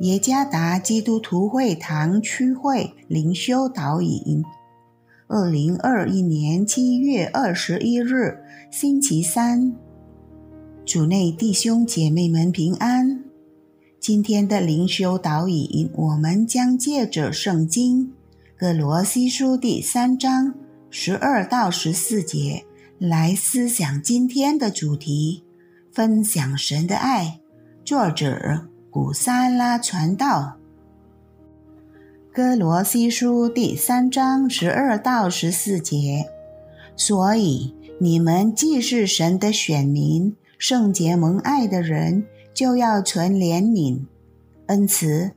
耶加达基督徒会堂区会灵修导引，二零二一年七月二十一日，星期三，主内弟兄姐妹们平安。今天的灵修导引，我们将借着圣经《格罗西书》第三章十二到十四节来思想今天的主题：分享神的爱。作者。古萨拉传道，哥罗西书第三章十二到十四节。所以你们既是神的选民，圣洁蒙爱的人，就要存怜悯、恩慈、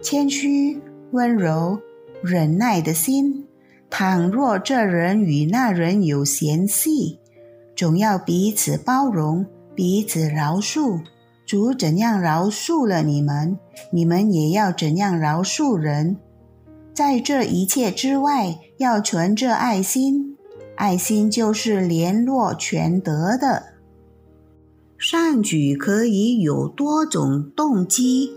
谦虚、温柔、忍耐的心。倘若这人与那人有嫌隙，总要彼此包容，彼此饶恕。主怎样饶恕了你们，你们也要怎样饶恕人。在这一切之外，要存着爱心。爱心就是联络全德的善举，可以有多种动机。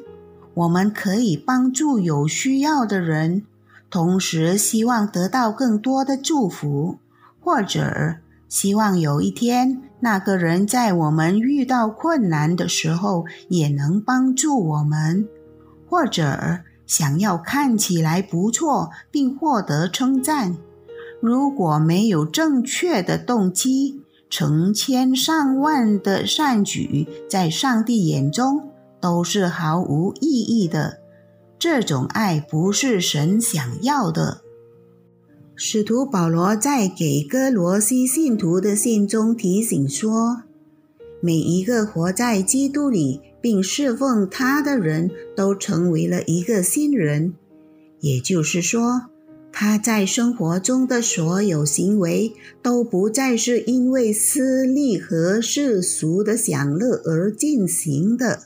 我们可以帮助有需要的人，同时希望得到更多的祝福，或者。希望有一天，那个人在我们遇到困难的时候也能帮助我们，或者想要看起来不错并获得称赞。如果没有正确的动机，成千上万的善举在上帝眼中都是毫无意义的。这种爱不是神想要的。使徒保罗在给哥罗西信徒的信中提醒说：“每一个活在基督里并侍奉他的人都成为了一个新人，也就是说，他在生活中的所有行为都不再是因为私利和世俗的享乐而进行的，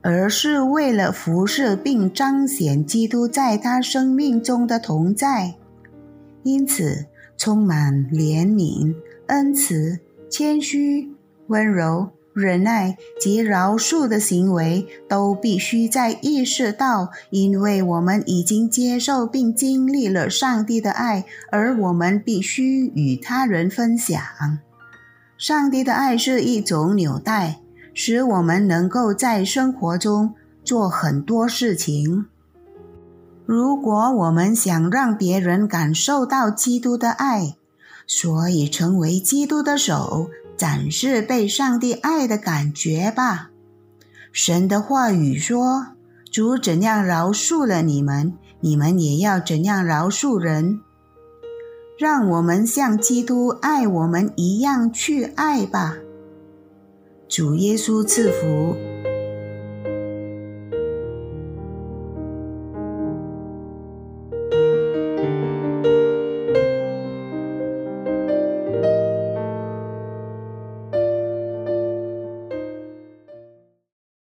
而是为了服侍并彰显基督在他生命中的同在。”因此，充满怜悯、恩慈、谦虚、温柔、忍耐及饶恕的行为，都必须在意识到，因为我们已经接受并经历了上帝的爱，而我们必须与他人分享。上帝的爱是一种纽带，使我们能够在生活中做很多事情。如果我们想让别人感受到基督的爱，所以成为基督的手，展示被上帝爱的感觉吧。神的话语说：“主怎样饶恕了你们，你们也要怎样饶恕人。”让我们像基督爱我们一样去爱吧。主耶稣赐福。